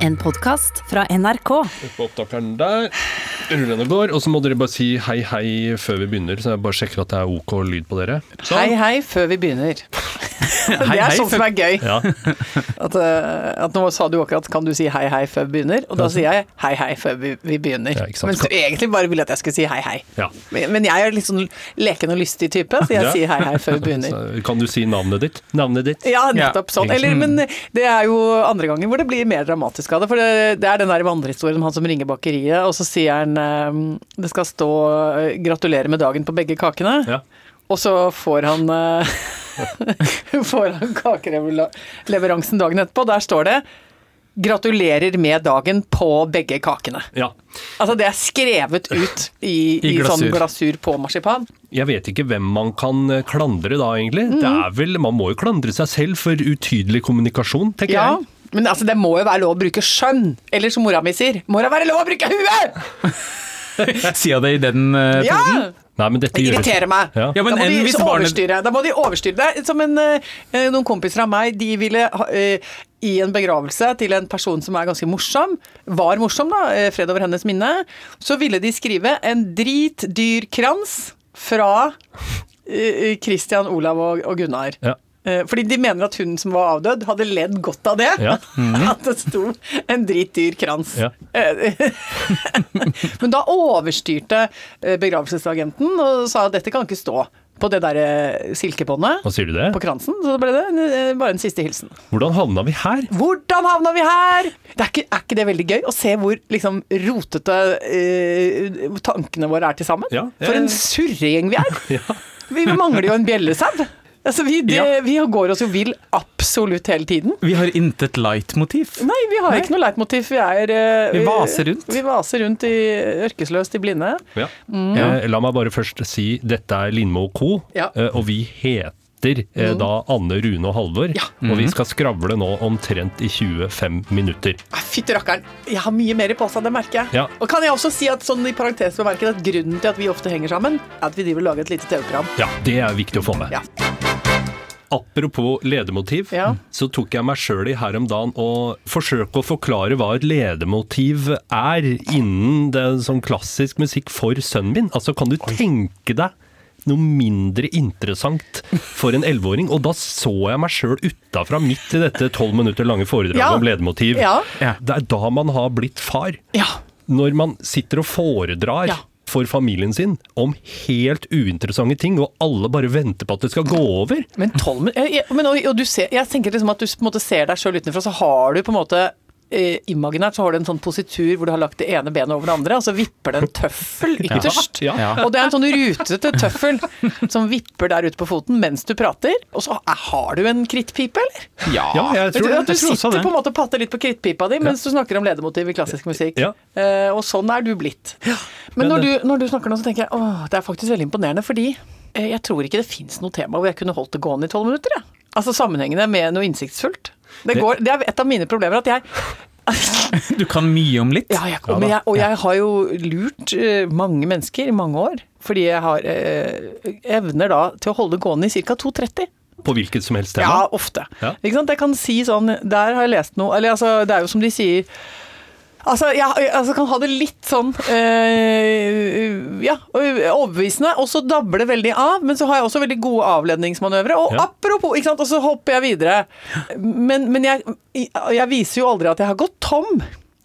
En podkast fra NRK. På opptakeren der. Rullende går. Og så må dere bare si hei, hei før vi begynner, så jeg bare sjekker at det er ok lyd på dere. Sånn. Hei, hei, før vi begynner. det er sånn som er gøy. Ja. At, eh, at nå sa du akkurat 'kan du si hei, hei før vi begynner'? Og da sier jeg 'hei, hei før vi, vi begynner'. Ja. Mens du egentlig bare ville at jeg skulle si hei, hei. Ja. Men, men jeg er litt sånn leken og lystig type, så jeg Ja. sier hei, hei før vi begynner. Så kan du si navnet ditt? Navnet ditt? Ja, nettopp sånn. Eller, men det er jo andre ganger hvor det blir mer dramatisk av det. For det, det er den der vandrehistorien om han som ringer bakeriet, og så sier han eh, det skal stå eh, 'gratulerer med dagen' på begge kakene. Ja. Og så får han Får han kakeleveransen dagen etterpå. Der står det 'Gratulerer med dagen' på begge kakene. ja. Altså det er skrevet ut i, I i, sånn glasur. på marsipan. Jeg vet ikke hvem man kan eh, klandre da, egentlig. Mm. Det er vel, Man må jo klandre seg selv for utydelig kommunikasjon, tenker Ja, jeg. men altså det må jo være lov å bruke skjønn. Eller som mora mi sier, må det være lov å bruke huet! Sier det i den uh, Ja! Nei, men dette Det gjøres irriterer meg. Ja. Ja, men da, må de hvis barnet- da må de overstyre det. Som en, eh, noen kompiser av meg, de ville ha, eh, i en begravelse til en person som er ganske morsom, var morsom da, eh, fred over hennes minne, så ville de skrive en dritdyr krans fra uh, Christian, Olav og, og Gunnar. Ja. Eh, Fordi de mener at hunden som var avdød, hadde ledd godt av det. Ja. At det sto en dritdyr krans. Ja. Eh, Men da overstyrte eh, begravelsesagenten og sa at dette kan ikke stå på det der silkebåndet Hva sier du det? på kransen. Så da ble det bare en siste hilsen. Hvordan havna vi her? Hvordan havna vi her?! Det er, ikke, er ikke det veldig gøy å se hvor liksom, rotete eh, tankene våre er til sammen? Ja, For en surregjeng vi er! Ja. Vi mangler jo en bjellesau. Altså, vi, det, Ja. vi går oss jo vill absolutt hele tiden. Vi har intet leitmotiv. Nei, vi har Nei. ikke noe leitmotiv. Vi er eh, Vi vaser rundt. Vi vaser rundt i ørkesløst i blinde. Ja. Mm. Eh, la meg bare først si dette er Lindmo Co., Ja. Mm. eh, og vi heter eh, da Anne, Rune og Halvor. Ja. Og vi skal skravle nå omtrent i 25 minutter. Ah, Fytti rakkeren, jeg har mye mer i posen, det merker jeg. Ja. Og kan jeg også si at sånn i parentes bemerket at grunnen til at vi ofte henger sammen, er at vi driver og lager et lite TV-program. Ja, det er viktig å få med. Ja. Apropos ledemotiv, Ja. så tok jeg meg sjøl i her om dagen å forsøke å forklare hva et ledemotiv er innen det sånn klassisk musikk for sønnen min. Altså, kan du tenke deg noe mindre interessant for en elleveåring? Og da så jeg meg sjøl utafra midt i dette tolv minutter lange foredraget Ja. om ledemotiv. Ja. Ja. Det er da man har blitt far. Ja. Når man sitter og foredrar Ja. For familien sin om helt uinteressante ting, og alle bare venter på at det skal gå over. Men tolv men, og, og ser, Jeg tenker liksom at du på en måte ser deg sjøl utenfra, så har du på en måte eh, imaginært så har du en sånn positur hvor du har lagt det ene benet over det andre, og så vipper det en tøffel ytterst. Ja. Ja. Og det er en sånn rutete tøffel som vipper der ute på foten mens du prater. Og så er, har du en krittpipe, eller? Ja, Ja, jeg tror du, det. at du jeg tror sitter det. på en måte og patter litt på krittpipa di mens du snakker om ledemotiv i klassisk musikk. Ja. Eh, og sånn er du blitt. Men, Men når, du, når du snakker nå, så tenker jeg åh, det er faktisk veldig imponerende, fordi eh, jeg tror ikke det fins noe tema hvor jeg kunne holdt det gående i tolv minutter. Jeg. Altså sammenhengende med noe innsiktsfullt. Det, går, det er et av mine problemer at jeg Du kan mye om litt. ja, jeg, men jeg, og jeg har jo lurt eh, mange mennesker i mange år, fordi jeg har eh, evner da til å holde gående i ca. 2.30. På hvilket som helst Ja, tema. ofte. Ja. Ikke sant? Jeg kan si sånn Der har jeg lest noe Eller altså, det er jo som de sier Altså, jeg, altså, kan ha det litt sånn øh, Ja, overbevisende, og så dabler det veldig av. Men så har jeg også veldig gode avledningsmanøvre. Og Ja. apropos, ikke sant, og så hopper jeg videre. Men, men jeg, jeg viser jo aldri at jeg har gått tom.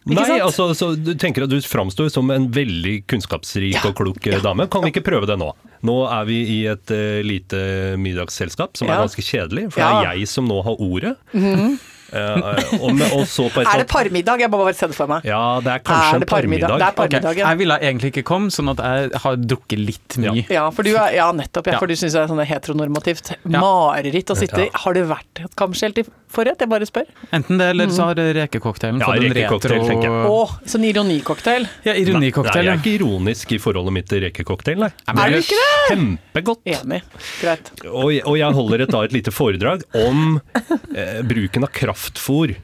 Ikke Nei, sant? altså, så du tenker at du framstår som en veldig kunnskapsrik Ja. og klok eh, dame. Kan vi ikke prøve det nå? Nå er vi i et uh, lite middagsselskap som er ganske kjedelig, for det er jeg som nå har ordet. Eh, og, med- og så på et Er det parmiddag? Jeg må bare se det for meg. Ja, det er kanskje Er en det parmiddag? parmiddag. Det er parmiddag, okay. ja. Jeg ville egentlig ikke komme, sånn at jeg har drukket litt mye. Ja, for du er, ja nettopp. Ja, Ja. for du syns det er sånn heteronormativt Ja. mareritt å sitte i. Ja. Har det vært et kamskjelt i forrett? Jeg bare spør. Enten det, eller så har rekecocktailen Ja, fått en rekecocktail, retro tenker jeg. Å, sånn ironicocktail. Ja, Nei, ironicocktail. jeg er ikke ironisk i forholdet mitt til rekecocktail, nei. Er du ikke det? Kjempegodt. Enig. Greit. Og, og jeg holder et, da et lite foredrag om eh, bruken av kraftfôr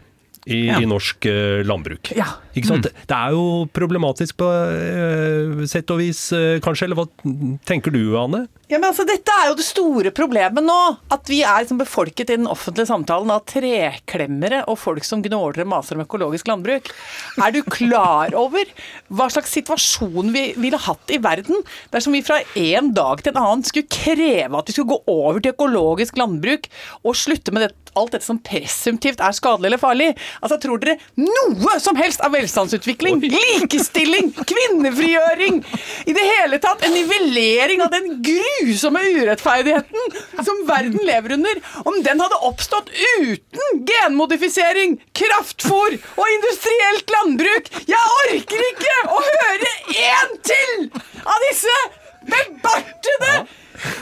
i, Ja. i norsk uh, landbruk. Ja. Ikke sant? Det er jo problematisk på uh, sett og vis, uh, kanskje? Eller hva tenker du, Anne? Ja, men altså, Dette er jo det store problemet nå. At vi er liksom befolket i den offentlige samtalen av treklemmere og folk som gnåler og maser om økologisk landbruk. Er du klar over hva slags situasjon vi ville hatt i verden dersom vi fra en dag til en annen skulle kreve at vi skulle gå over til økologisk landbruk og slutte med det, alt dette som presumptivt er skadelig eller farlig? Altså, Tror dere noe som helst av velstandsutvikling, likestilling, kvinnefrigjøring, i det hele tatt en nivellering av den grusomme urettferdigheten som verden lever under, om den hadde oppstått uten genmodifisering, kraftfôr og industrielt landbruk? Jeg orker ikke å høre én til av disse bebartede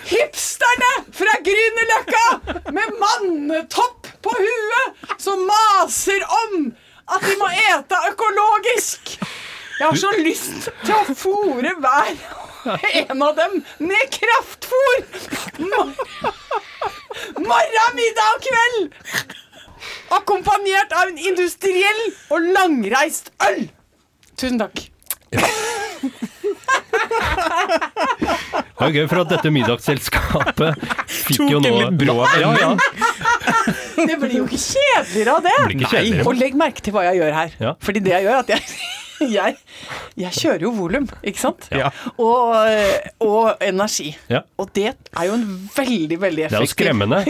hipsterne fra Grünerløkka med mannetopp på huet som maser om at vi må ete økologisk. Jeg har så lyst til å fôre hver en av dem med kraftfôr. Morgen, middag og kveld. Akkompagnert av en industriell og langreist øl. Tusen takk. Det er gøy, for at dette middagsselskapet fikk Tok jo nå litt brå ja, ja. Det blir jo ikke kjedeligere av det. det ikke kjedeligere. Og legg merke til hva jeg gjør her. Ja. Fordi det jeg gjør, er at jeg, jeg, jeg kjører jo volum, ikke sant? Ja. Og, og energi. Ja. Og det er jo en veldig, veldig er effektiv. Det er jo er skremmende.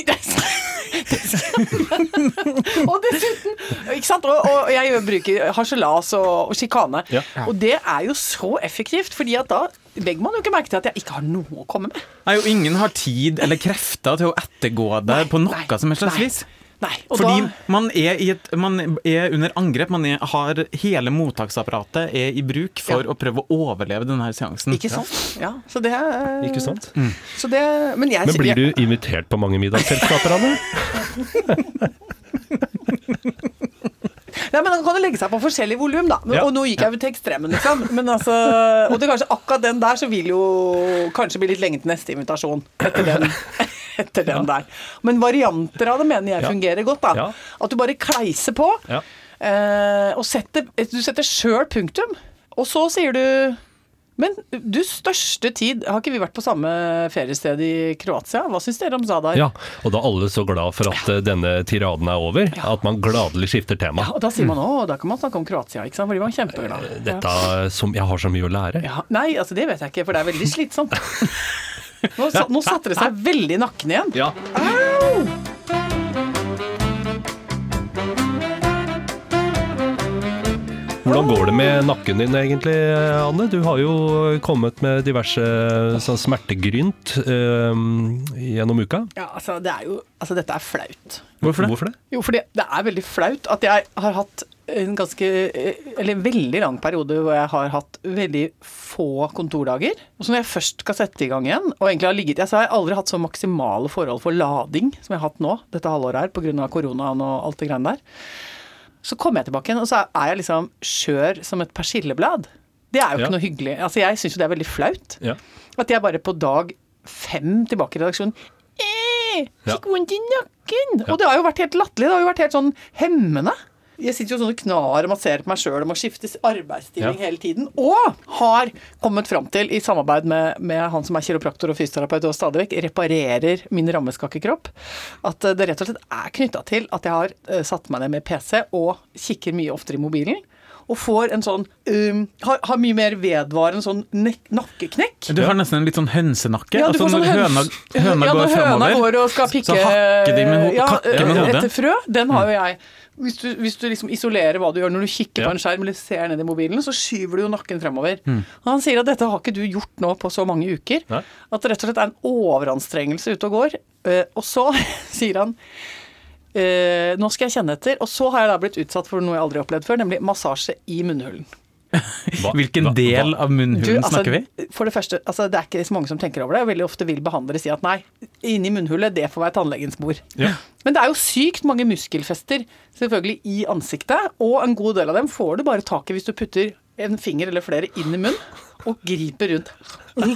og dessuten Ikke sant? Og, og jeg bruker harselas og, og sjikane. Ja. Og det er jo så effektivt, fordi at da legger man jo ikke merke til at jeg ikke har noe å komme med. Nei, og ingen har tid eller krefter til å ettergå deg på noe Nei, som helst vis. Nei, og Fordi da, man er, i et, man er under angrep. Man er, har Hele mottaksapparatet er i bruk for Ja. å prøve å overleve denne seansen. Ikke sant? Ja, så det er Ikke sant? Så det, men jeg, Men blir du invitert på mange middagsselskaper, Anne? Nei, men Han kan jo legge seg på forskjellig volum, da. Ja. Og nå gikk jeg jo til ekstremen, liksom. Men altså, og det kanskje akkurat den der så vil jo kanskje bli litt lenge til neste invitasjon. Etter den, etter den der. Men varianter av det mener jeg Ja. fungerer godt. da. Ja. At du bare kleiser på, Ja. eh, og setter, du setter sjøl punktum. Og så sier du Men du, største tid Har ikke vi vært på samme feriested i Kroatia? Hva syns dere om Zadar? Ja, og da er alle så glad for at ja. denne tiraden er over, at man gladelig skifter tema. Ja, og da sier man å, da kan man snakke om Kroatia, ikke sant? For de var kjempeglade. Ja. Dette som Jeg har så mye å lære. Ja, nei, altså det vet jeg ikke, for det er veldig slitsomt. Nå, sa- nå satte det seg veldig i nakken igjen. Ja. Hvordan går det med nakken din egentlig, Anne? Du har jo kommet med diverse sånn smertegrynt øh, gjennom uka. Ja, altså, det er jo, altså dette er flaut. Hvorfor det? Hvorfor det? Jo, fordi det er veldig flaut at jeg har hatt en ganske Eller en veldig lang periode hvor jeg har hatt veldig få kontordager. Og så når jeg først skal sette i gang igjen, og egentlig har ligget jeg, så har jeg aldri hatt så maksimale forhold for lading som jeg har hatt nå, dette halvåret her, pga. koronaen og alt det greiene der. Så kommer jeg tilbake igjen, og så er jeg liksom skjør som et persilleblad. Det er jo ikke Ja. noe hyggelig. Altså, jeg syns jo det er veldig flaut. Ja. At jeg bare på dag fem tilbake i redaksjonen eh, Fikk vondt i nakken! Og det har jo vært helt latterlig. Det har jo vært helt sånn hemmende. Jeg sitter jo sånn og knar og masserer på meg sjøl og må skifte arbeidsstilling Ja. hele tiden. Og har kommet fram til, i samarbeid med, med han som er kiropraktor og fysioterapeut og stadig vekk reparerer min rammeskakekropp, at det rett og slett er knytta til at jeg har eh, satt meg ned med PC og kikker mye oftere i mobilen. Og får en sånn um, har, har mye mer vedvarende sånn nek nakkeknekk. Du har nesten en litt sånn hønsenakke. Ja, altså når sånn høna, høna ja, går når høna fremover, går og skal pikke de med ja, med eh, hodet. etter frø. Den har jo jeg. Hvis du, hvis du liksom isolerer hva du gjør når du kikker Ja. på en skjerm eller ser ned i mobilen, så skyver du jo nakken fremover. Mm. Og han sier at dette har ikke du gjort nå på så mange uker. Nei. At det rett og slett er en overanstrengelse ute og går. Eh, og så sier han eh, nå skal jeg kjenne etter. Og så har jeg da blitt utsatt for noe jeg aldri har opplevd før, nemlig massasje i munnhulen. Hva- Hvilken hva- del hva- av munnhulen Du, altså, snakker vi? For det første, altså, det er ikke så mange som tenker over det. og Veldig ofte vil behandlere si at nei, inni munnhullet, det får være tannlegens bord. Ja. Men det er jo sykt mange muskelfester selvfølgelig i ansiktet, og en god del av dem får du bare tak i hvis du putter en finger eller flere inn i munnen. Og griper rundt. Jeg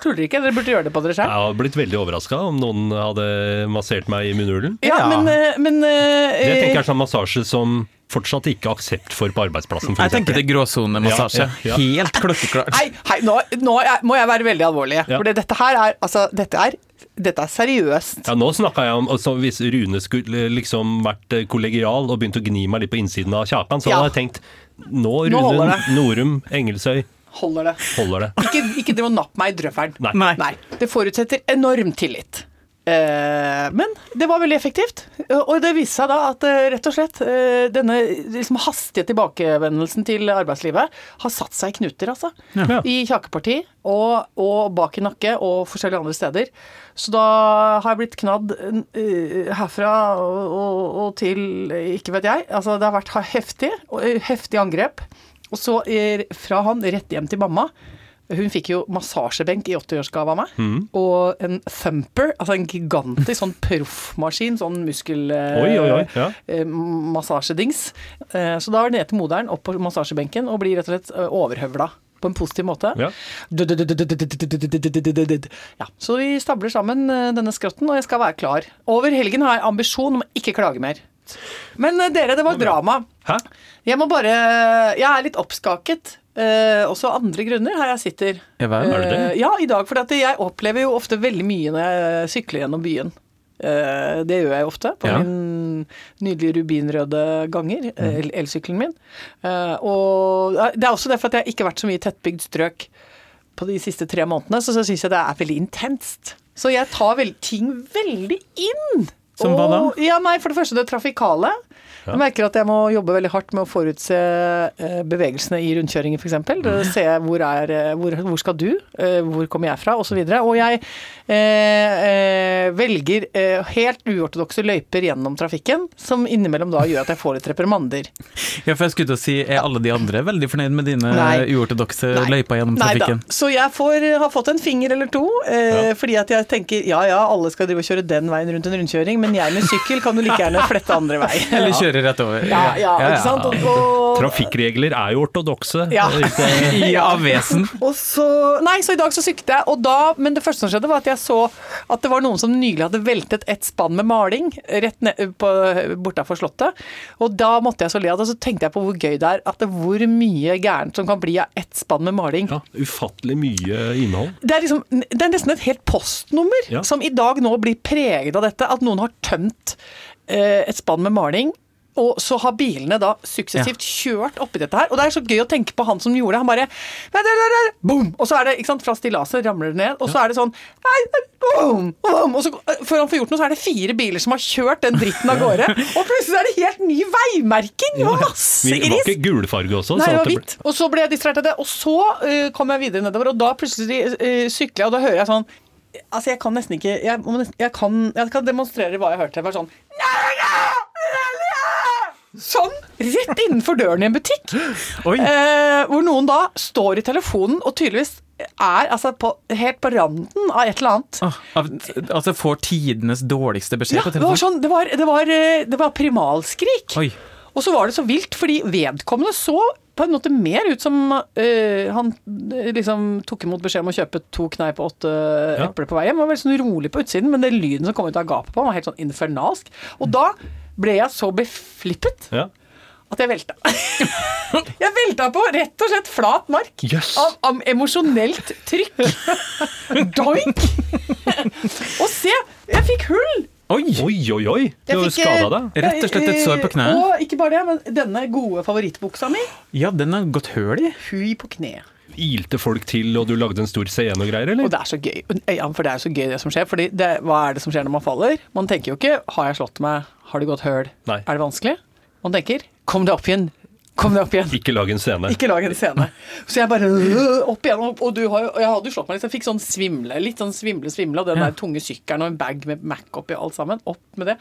tuller ikke, dere burde gjøre det på dere Jeg sjøl. har blitt veldig overraska om noen hadde massert meg i munnhulen. Ja, men, eh, men eh, Det tenker jeg er sånn massasje som fortsatt ikke er aksept for på arbeidsplassen. For Jeg tenker det er gråsonemassasje. Ja, ja, ja. Helt klokkeklart. Hei, hei, nå, nå må jeg være veldig alvorlig. Ja. For dette her er Altså, dette er, dette er seriøst. Ja, Nå snakka jeg om altså, Hvis Rune skulle liksom vært eh, kollegial og begynt å gni meg litt på innsiden av kjakan, så Ja. hadde jeg tenkt Nå, Rune det. Norum Engelsøy, Holder det. holder det. Ikke, ikke driv og napp meg i drøvelen. Nei. Nei. Nei. Det forutsetter enorm tillit. Eh, men det var veldig effektivt. Og det viste seg da at eh, rett og slett eh, denne liksom hastige tilbakevendelsen til arbeidslivet har satt seg i knuter, altså. Ja. I kjakeparti og, og bak i nakke og forskjellige andre steder. Så da har jeg blitt knadd herfra og, og, til ikke vet jeg. Altså det har vært heftig. Heftig angrep. Og så fra han rett hjem til mamma. Hun fikk jo massasjebenk i 80-årsgave av meg. Mm. Og en thumper, altså en gigantisk sånn proffmaskin, sånn muskel... eh, Oi, oi, oi, ja. eh. Eh, Så da er det ned til moderen, opp på massasjebenken, og blir rett og slett eh, overhøvla. På en positiv måte. Ja. Ja, så vi stabler sammen eh, denne skrotten, og jeg skal være klar. Over helgen har jeg ambisjon om å ikke klage mer. Men eh, dere, det var drama. Hæ? Jeg må bare Jeg er litt oppskaket. Eh, også andre grunner her jeg sitter. Ja hva Er det? Eh, ja, i dag. For jeg opplever jo ofte veldig mye når jeg sykler gjennom byen. Uh, det gjør jeg ofte på Ja. min nydelige rubinrøde ganger, mm. elsykkelen min. Eh, og det er også derfor at jeg ikke har vært så mye i tettbygd strøk på de siste tre månedene, så, så syns jeg det er veldig intenst. Så jeg tar vel ting veldig inn. Som hva da? Ja, nei, For det første det trafikale. Jeg merker at jeg må jobbe veldig hardt med å forutse eh, bevegelsene i rundkjøringer, f.eks. Se hvor, er, eh, hvor, hvor skal du, eh, hvor kommer jeg fra, osv. Og, så og jeg eh, velger helt uortodokse løyper gjennom trafikken, som innimellom da gjør at jeg får litt reprimander. Ja, for jeg skulle til å si, Er alle de andre veldig fornøyd med dine uortodokse løyper gjennom Nei da. Så jeg får, har fått en finger eller to, eh, fordi at jeg tenker ja ja, alle skal drive og kjøre den veien rundt en rundkjøring, men jeg med sykkel kan jo like gjerne flette andre vei. Eller kjøre rett over? Ja, ja, ikke sant? Og, og, Trafikkregler er jo ortodokse. Ja. I av vesen. og så Nei, så i dag så syklet jeg, og da Men det første som skjedde, var at jeg så at det var noen som nylig hadde veltet et spann med maling rett ned på, bortafor Slottet. Og da måtte jeg så le av det, og så tenkte jeg på hvor gøy det er at det, hvor mye gærent som kan bli av ett spann med maling. Ja, ufattelig mye innhold. Det er, liksom, det er nesten et helt postnummer Ja. som i dag nå blir preget av dette. At noen har tømt eh, et spann med maling. Og så har bilene da suksessivt kjørt oppi dette her. Og det er så gøy å tenke på han som gjorde det. Han bare "Nei, nei, nei, nei", Boom! Og så er det ikke sant, fra stillaset ramler det ned, og så er det sånn nei, nei, boom, boom, Og så før han får gjort noe, så er det fire biler som har kjørt den dritten av gårde. Og plutselig er det helt ny veimerking! Var masse Det Var ikke gulfarge også? Nei, det var hvitt. Og så ble jeg distrahert av det. Og så uh, kom jeg videre nedover, og da plutselig uh, sykler jeg, og da hører jeg sånn Altså, jeg kan nesten ikke Jeg, jeg, kan, jeg kan demonstrere hva jeg hørte. Det var sånn Sånn! Rett innenfor døren i en butikk. Eh, hvor noen da står i telefonen og tydeligvis er altså på, helt på randen av et eller annet. Ah, altså får tidenes dårligste beskjed Ja, på det var telefonen? sånn Det var, det var, eh, det var primalskrik. Oi. Og så var det så vilt, fordi vedkommende så på en måte mer ut som øh, han øh, liksom tok imot beskjed om å kjøpe to kneip og åtte Ja. epler på vei hjem. Var veldig sånn rolig på utsiden, men den lyden som kom ut av gapet på ham, var helt sånn infernalsk. Og da ble jeg så beflippet Ja. at jeg velta. jeg velta på rett og slett flat mark. yes. Av, av emosjonelt trykk. Doink! og se, jeg fikk hull! Oi! Oi, oi, oi! Du har jo fikk, eh, skada deg. Rett og slett et sår på kneet? Og ikke bare det, men denne gode favorittbuksa mi, Ja, den har gått høl i. hui på kneet. Ilte folk til, og du lagde en stor scene og greier, Og det er så gøy. Ja, for det er så gøy det som skjer. Fordi det, hva er det som skjer når man faller? Man tenker jo ikke 'har jeg slått meg', 'har det gått høl', Nei. er det vanskelig? Man tenker 'kom deg opp igjen', kom deg opp igjen. Ikke lag en scene. Ikke lag en scene. Så jeg bare øh, opp igjen. Og, og, du har, og jeg hadde jo slått meg litt, jeg fikk sånn svimle. Litt sånn svimle, svimle. Og den der tunge sykkelen og en bag med Mac oppi alt sammen. Opp med det.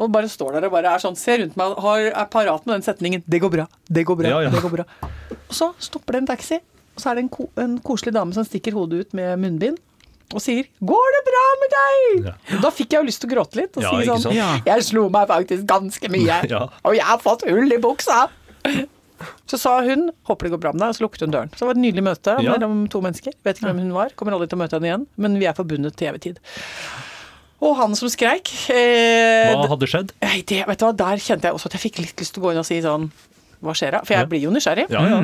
Og bare står der og bare er sånn, ser rundt meg har, er parat med den setningen 'Det går bra, det går bra, Ja, ja. det går bra'. Og så stopper det en taxi, og så er det en, ko en koselig dame som stikker hodet ut med munnbind. Og sier 'Går det bra med deg?' Ja. Da fikk jeg jo lyst til å gråte litt. Og Ja, si sånn? Ja. 'Jeg slo meg faktisk ganske mye, Ja. og jeg har fått hull i buksa'. Så sa hun 'håper det går bra med deg', og så lukket hun døren. Så det var et nydelig møte Ja. mellom to mennesker. Vet ikke hvem hun var, kommer aldri til å møte henne igjen, men vi er forbundet til evig tid. Og han som skreik eh, Hva hadde skjedd? Det, vet du hva, Der kjente jeg også at jeg fikk litt lyst til å gå inn og si sånn Hva skjer da? For jeg Ja. blir jo nysgjerrig. Ja, ja.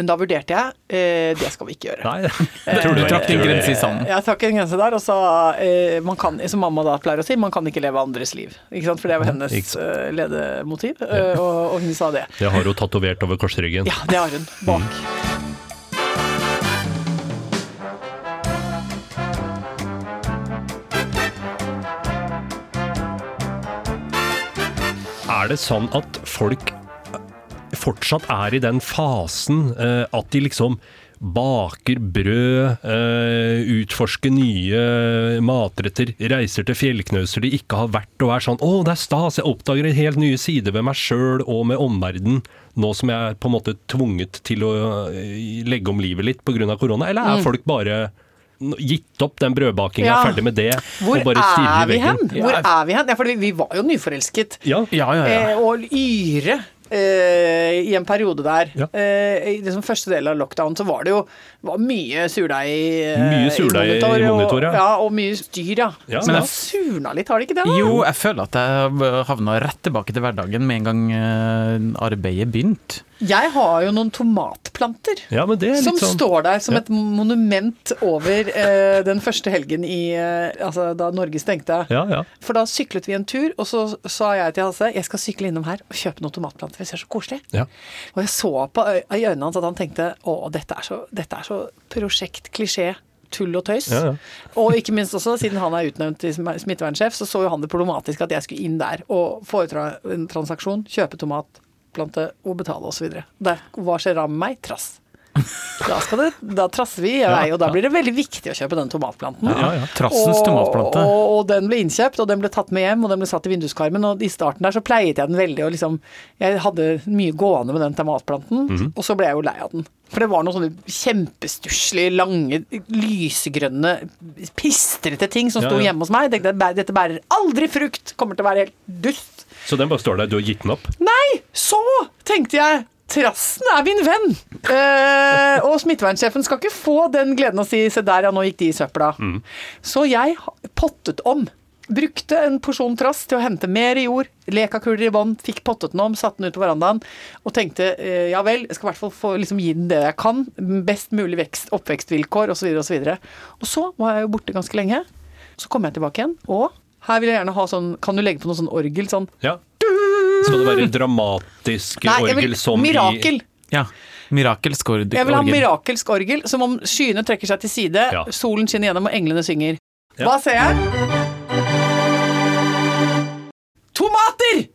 Men da vurderte jeg eh, Det skal vi ikke gjøre. Nei, jeg tror Du du trakk din grense i sanden. Jeg trakk en grense der, og sa eh, man kan, som mamma da pleier å si, man kan ikke leve andres liv. Ikke sant? For det var hennes eh, ledemotiv, ja. og, og hun sa det. Det har hun tatovert over korsryggen. Ja, det har hun. Bak. Er det sånn at folk fortsatt er i den fasen eh, at de liksom baker brød, eh, utforsker nye matretter, reiser til fjellknauser de ikke har vært, og er sånn 'Å, det er stas, jeg oppdager en helt nye sider ved meg sjøl og med omverdenen', nå som jeg er på en måte tvunget til å eh, legge om livet litt pga. korona? Eller er folk bare gitt opp den brødbakinga, Ja. ferdig med det, Hvor og bare stirrer er i vi hen? veggen? Hvor er vi hen? Ja, for vi var jo nyforelsket. Ja. Ja, ja, ja. Eh, og yre eh, i en periode der. Ja. Eh, I liksom første del av lockdown så var det jo var mye surdeig eh, Mye surdeig i og- monitor, ja. ja. Og mye styr, ja. Ja, så men det surna litt, har det ikke det? da? Jo, jeg føler at jeg havna rett tilbake til hverdagen med en gang eh, arbeidet begynte. Jeg har jo noen tomatplanter. ja, men det Som sånn står der som Ja. et monument over eh, den første helgen i eh, Altså da Norge stengte. Ja, ja. For da syklet vi en tur, og så sa jeg til Hasse jeg skal sykle innom her og kjøpe noen tomatplanter. Det ser så koselig. ja. Og jeg så på i øynene hans at han tenkte å, dette er så, dette er så prosjekt, klisjé, tull og tøys. Ja, ja. Og ikke minst også, siden han er utnevnt til smittevernsjef, så så jo han det problematisk at jeg skulle inn der og foreta en transaksjon, kjøpe tomatplante og betale osv. Hva skjer med meg? Trass. Da, det, da trasser vi i vei, og da blir det veldig viktig å kjøpe den tomatplanten. Ja, ja. Trassens tomatplante. Og, og den ble innkjøpt, og den ble tatt med hjem, og den ble satt i vinduskarmen. Og i starten der så pleiet jeg den veldig, og liksom Jeg hadde mye gående med den tomatplanten, Mhm. og så ble jeg jo lei av den. For det var noen sånne kjempestusslige, lange, lysegrønne, pistrete ting som sto ja. hjemme hos meg. Jeg tenkte "Bæ- dette bærer aldri frukt, kommer til å være helt dust. Så den bare står der, du har gitt den opp? Nei, så tenkte jeg Trassen er min venn! Eh, og smittevernsjefen skal ikke få den gleden å si 'se der, ja, nå gikk de i søpla'. Mm. Så jeg pottet om. Brukte en porsjon trass til å hente mer i jord, lekakuler i bånn, fikk pottet den om, satte den ut på verandaen og tenkte eh, ja vel, jeg skal i hvert fall få liksom, gi den det jeg kan. Best mulig vekst, oppvekstvilkår osv. osv. Og så var jeg jo borte ganske lenge. Så kom jeg tilbake igjen, og her vil jeg gjerne ha sånn Kan du legge på noe sånn orgel? Sånn Ja. Skal det være dramatisk Nei, jeg orgel vil som Mirakel. i Ja. Mirakelsk orgel. Jeg vil ha mirakelsk orgel, som om skyene trekker seg til side, Ja. solen skinner gjennom og englene synger. Ja. Hva ser jeg? Tomater!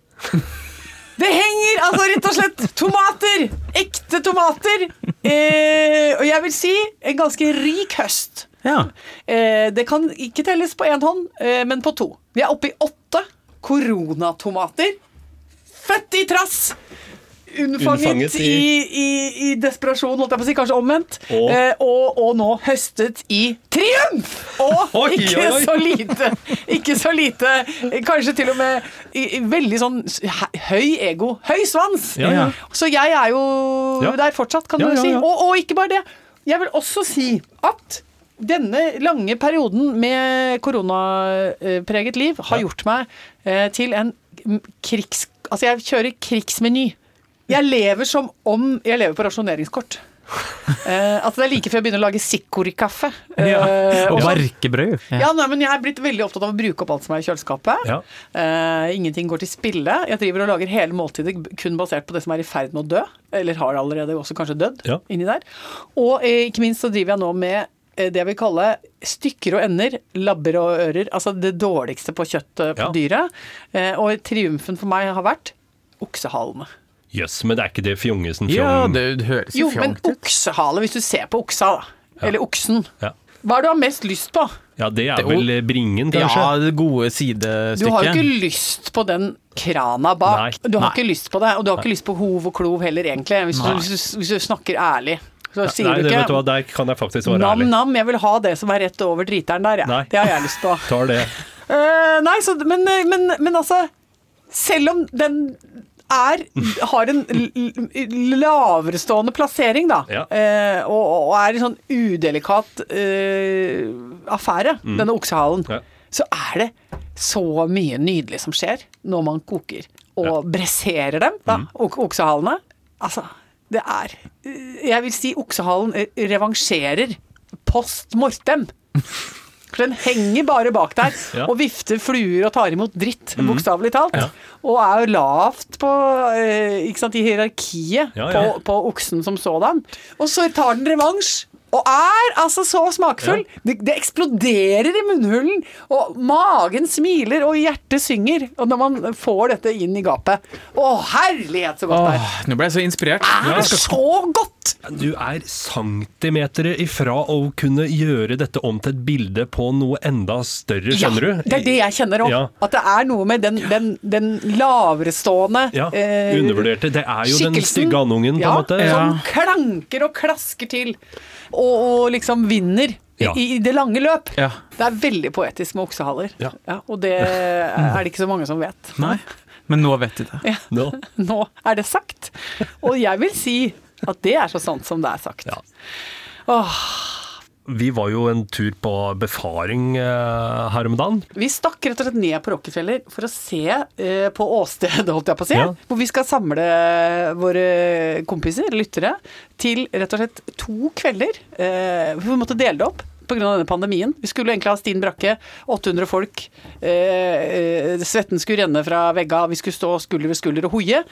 Det henger altså rett og slett tomater! Ekte tomater! Eh, og jeg vil si en ganske rik høst. Ja. Eh, det kan ikke telles på én hånd, eh, men på to. Vi er oppe i åtte koronatomater. Født i trass! Unnfanget Unnfanget i, i- i, i desperasjon, holdt jeg på å si, kanskje omvendt. Og- Eh, og, og nå høstet i triumf! Og Oi, ikke oi, oi. så lite, ikke så lite eh, Kanskje til og med i, veldig sånn høy ego. Høy svans! Ja, ja. Så jeg er jo Ja. der fortsatt, kan du si. Og, og ikke bare det. Jeg vil også si at denne lange perioden med koronapreget liv har gjort meg eh, til en krigs... Altså, jeg kjører krigsmeny. Jeg lever som om jeg lever på rasjoneringskort. Uh, altså Det er like før jeg begynner å lage sikkorikaffe. Uh, ja. Og sånn. barkebrød. Ja, nei, men Jeg er blitt veldig opptatt av å bruke opp alt som er i kjøleskapet. Ja. Uh, ingenting går til spille. Jeg driver og lager hele måltider kun basert på det som er i ferd med å dø. Eller har allerede også kanskje dødd Ja. inni der. Og eh, ikke minst så driver jeg nå med eh, det jeg vil kalle stykker og ender, labber og ører. Altså det dårligste på kjøttet på Ja. dyret. Eh, og triumfen for meg har vært oksehalene. Jøss, men det er ikke det fjongesen Ja, det høres Jo, jo men fjongt oksehale, hvis du ser på oksa, da. Eller oksen. Ja. Hva er det du har mest lyst på? ja, det er vel bringen, kanskje? Ja, det gode Du har jo ikke lyst på den krana bak. Nei. Du har Nei. ikke lyst på det, og du har ikke lyst på hov og klov heller, egentlig. Hvis, du, hvis, du, hvis du snakker ærlig. Så sier Nei, du det, vet du hva, ikke der kan jeg faktisk være nam, ærlig. nam, jeg vil ha det som er rett over driteren der, Nei. ja. Det har jeg lyst på. Tar det. Uh, nei, så, men, men, men altså Selv om den er, har en laverestående plassering, da, Ja. eh, og, og er en sånn udelikat eh, affære, denne oksehalen, Ja. så er det så mye nydelig som skjer når man koker og bresserer dem, da, mm. oksehalene. Altså, det er Jeg vil si oksehalen eh, revansjerer post mortem. For den henger bare bak der Ja. og vifter fluer og tar imot dritt, bokstavelig talt. Og er jo lavt på eh, ikke sant, i hierarkiet Ja, ja. På, på oksen som sådan. Og så tar den revansj. Og er altså så smakfull! Det, det eksploderer i munnhulen, og magen smiler, og hjertet synger. Og når man får dette inn i gapet Å, herlighet, så godt det er! Nå ble jeg så inspirert. Det er så godt! Du er centimeter ifra å kunne gjøre dette om til et bilde på noe enda større, skjønner ja, du? Det er det jeg kjenner òg. Ja. At det er noe med den, den, den laverestående Ja, eh, undervurderte. Det er jo den stygge andungen, på en ja, måte. Som klanker og klasker til, og, og liksom vinner. Ja. I, det lange løp. Ja. Det er veldig poetisk med oksehaler. Ja. og det er det ikke så mange som vet. Nei, men nå vet de det. Ja. Nå. Nå er det sagt. Og jeg vil si at det er så sant som det er sagt. Ja. Åh, Vi var jo en tur på befaring eh, her om dagen. Vi stakk rett og slett ned på Rockefeller for å se eh, på åstedet, holdt jeg på å si. Ja. Hvor vi skal samle våre kompiser, lyttere, til rett og slett to kvelder. Eh, vi måtte dele det opp pga. denne pandemien. Vi skulle egentlig ha Stine Brakke, 800 folk. Eh, eh, svetten skulle renne fra vegga, vi skulle stå skulder ved skulder og hoie.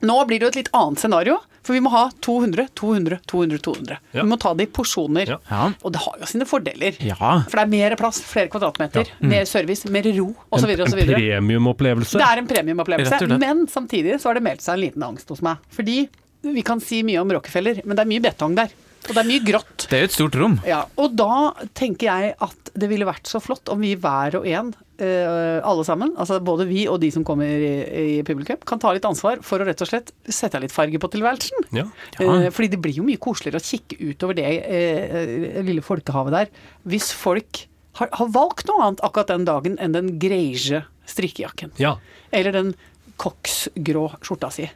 Nå blir det jo et litt annet scenario, for vi må ha 200, 200, 200, 200. Ja. Vi må ta det i porsjoner. Ja. Og det har jo sine fordeler. Ja. For det er mer plass, flere kvadratmeter, mer service, mer ro osv. En, en premiumopplevelse. Det er en premiumopplevelse, men samtidig så har det meldt seg en liten angst hos meg. Fordi vi kan si mye om Rockefeller, men det er mye betong der. Og det er mye grått. Det er jo et stort rom. Ja, og da tenker jeg at det ville vært så flott om vi hver og en, eh, alle sammen, altså både vi og de som kommer i, i publikum, kan ta litt ansvar for å rett og slett sette litt farge på tilværelsen. Ja. Eh, fordi det blir jo mye koseligere å kikke utover det eh, lille folkehavet der, hvis folk har, har valgt noe annet akkurat den dagen enn den greige strikkejakken. ja. Eller den koksgrå skjorta si.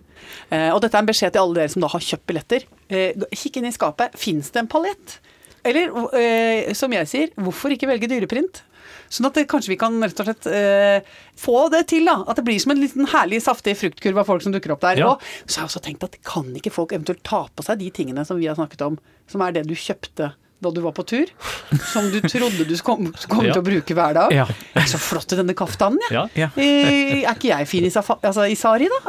Eh, og dette er en beskjed til alle dere som da har kjøpt billetter. Eh, kikk inn i skapet. Fins det en palett? Eller eh, som jeg sier, hvorfor ikke velge dyreprint? Sånn at det, kanskje vi kan rett og slett eh, få det til, da. At det blir som en liten herlig, saftig fruktkurv av folk som dukker opp der. Ja. Og så har jeg også tenkt at kan ikke folk eventuelt ta på seg de tingene som vi har snakket om, som er det du kjøpte da du var på tur? Som du trodde du kom, kom Ja. til å bruke hver dag? Ja. Er så flott i denne kaftanen, jeg. Ja. Ja. Eh, er ikke jeg fin i, safa altså, i sari, da?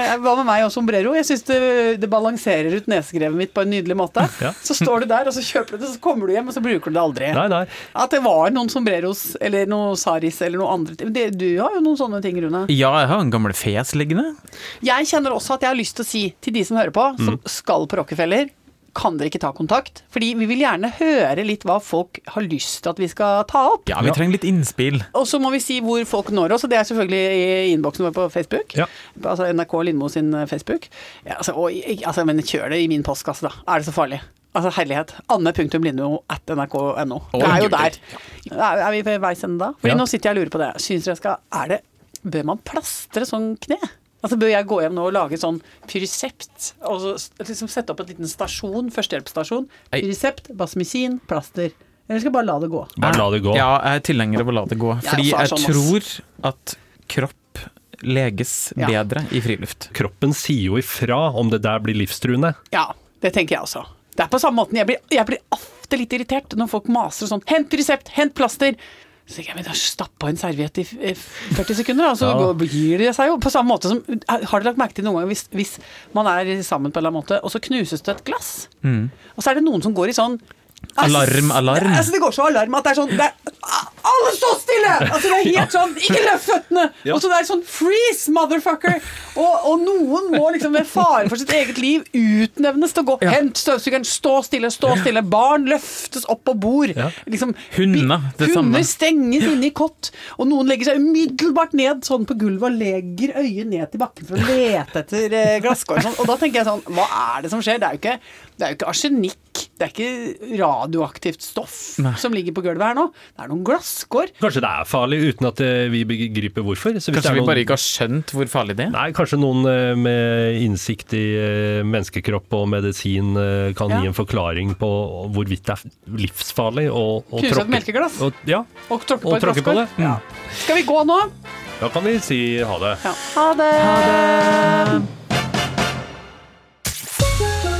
Eh, hva med meg og sombrero? Jeg syns det, det balanserer ut nesegrevet mitt på en nydelig måte. Ja. Så står du der, og så kjøper du det, så kommer du hjem, og så bruker du det aldri. Nei, nei. At det var noen sombreros eller noen saris eller noe andre ting. Det, du har jo noen sånne ting, Rune. Ja, jeg har en gammel fes liggende. Jeg kjenner også at jeg har lyst til å si til de som hører på, som skal på Rockefeller kan dere ikke ta kontakt? Fordi vi vil gjerne høre litt hva folk har lyst til at vi skal ta opp. Ja, vi trenger litt innspill. Og så må vi si hvor folk når oss, og det er selvfølgelig i innboksen vår på Facebook. Ja. Altså NRK Lindmo sin eh, Facebook. Ja, altså, og, altså, men kjør det i min postkasse, da. Er det så farlig? Altså, herlighet. Anne.lindmo at nrk.no. Det er jo der. Er, er vi ved veis ende da? Fordi Ja. nå sitter jeg og lurer på det. Syns dere skal Er det Bør man plastre sånn kne? Altså Bør jeg gå hjem nå og lage sånn Pyrisept? og så liksom sette opp en liten stasjon, førstehjelpsstasjon? Pyrisept, basmisin, plaster. Eller skal jeg bare la det gå? Bare la det gå. Ja, jeg er tilhenger av å la det gå. Fordi jeg sånn, tror at kropp leges Ja. bedre i friluft. Kroppen sier jo ifra om det der blir livstruende. Ja, det tenker jeg også. Det er på samme måten. Jeg blir, jeg blir ofte litt irritert når folk maser og sånn. Hent resept, hent plaster. Så jeg, da stappa en serviett i 40 sekunder, og så Ja. gir det seg jo. På samme måte som Har dere lagt merke til noen ganger hvis, hvis man er sammen på en eller annen måte, og så knuses det et glass, og så er det noen som går i sånn Alarm, alarm. Altså, det går så alarm at det er sånn det er, Alle stå stille! Altså, det er helt sånn Ikke løft føttene! Ja. Og så det er sånn freeze, motherfucker! Og, og noen må liksom ved fare for sitt eget liv utnevnes til å gå. Ja. Hent støvsugeren, stå stille, stå stille. Barn løftes opp på bord. Ja. Liksom, Hunder, bi- det samme. Hunder stenges inne i kott. Og noen legger seg umiddelbart ned sånn på gulvet og legger øyet ned til bakken for å lete etter eh, glasskår. Sånn. Og da tenker jeg sånn Hva er det som skjer? Det er jo ikke, det er jo ikke arsenikk det er ikke radioaktivt stoff Nei. som ligger på gulvet her nå. Det er noen glasskår. Kanskje det er farlig uten at eh, vi begriper hvorfor. Så hvis det Kanskje noen... vi bare ikke har skjønt hvor farlig det er? Nei, kanskje noen eh, med innsikt i eh, menneskekropp og medisin kan Ja. gi en forklaring på hvorvidt det er livsfarlig å, å Knuse et melkeglass. og, Ja, Og tråkke på og et tråkke på glasskår. det. Ja. Skal vi gå nå? Da kan vi si ha det. Ha det.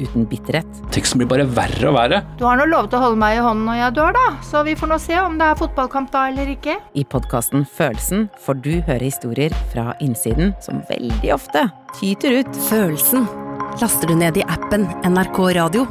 uten bitterhet. Teksten blir bare verre og verre. Du har nå lovet å holde meg i hånden når jeg dør, da, så vi får nå se om det er fotballkamp da eller ikke. I podkasten Følelsen får du høre historier fra innsiden som veldig ofte tyter ut. Følelsen laster du ned i appen NRK Radio.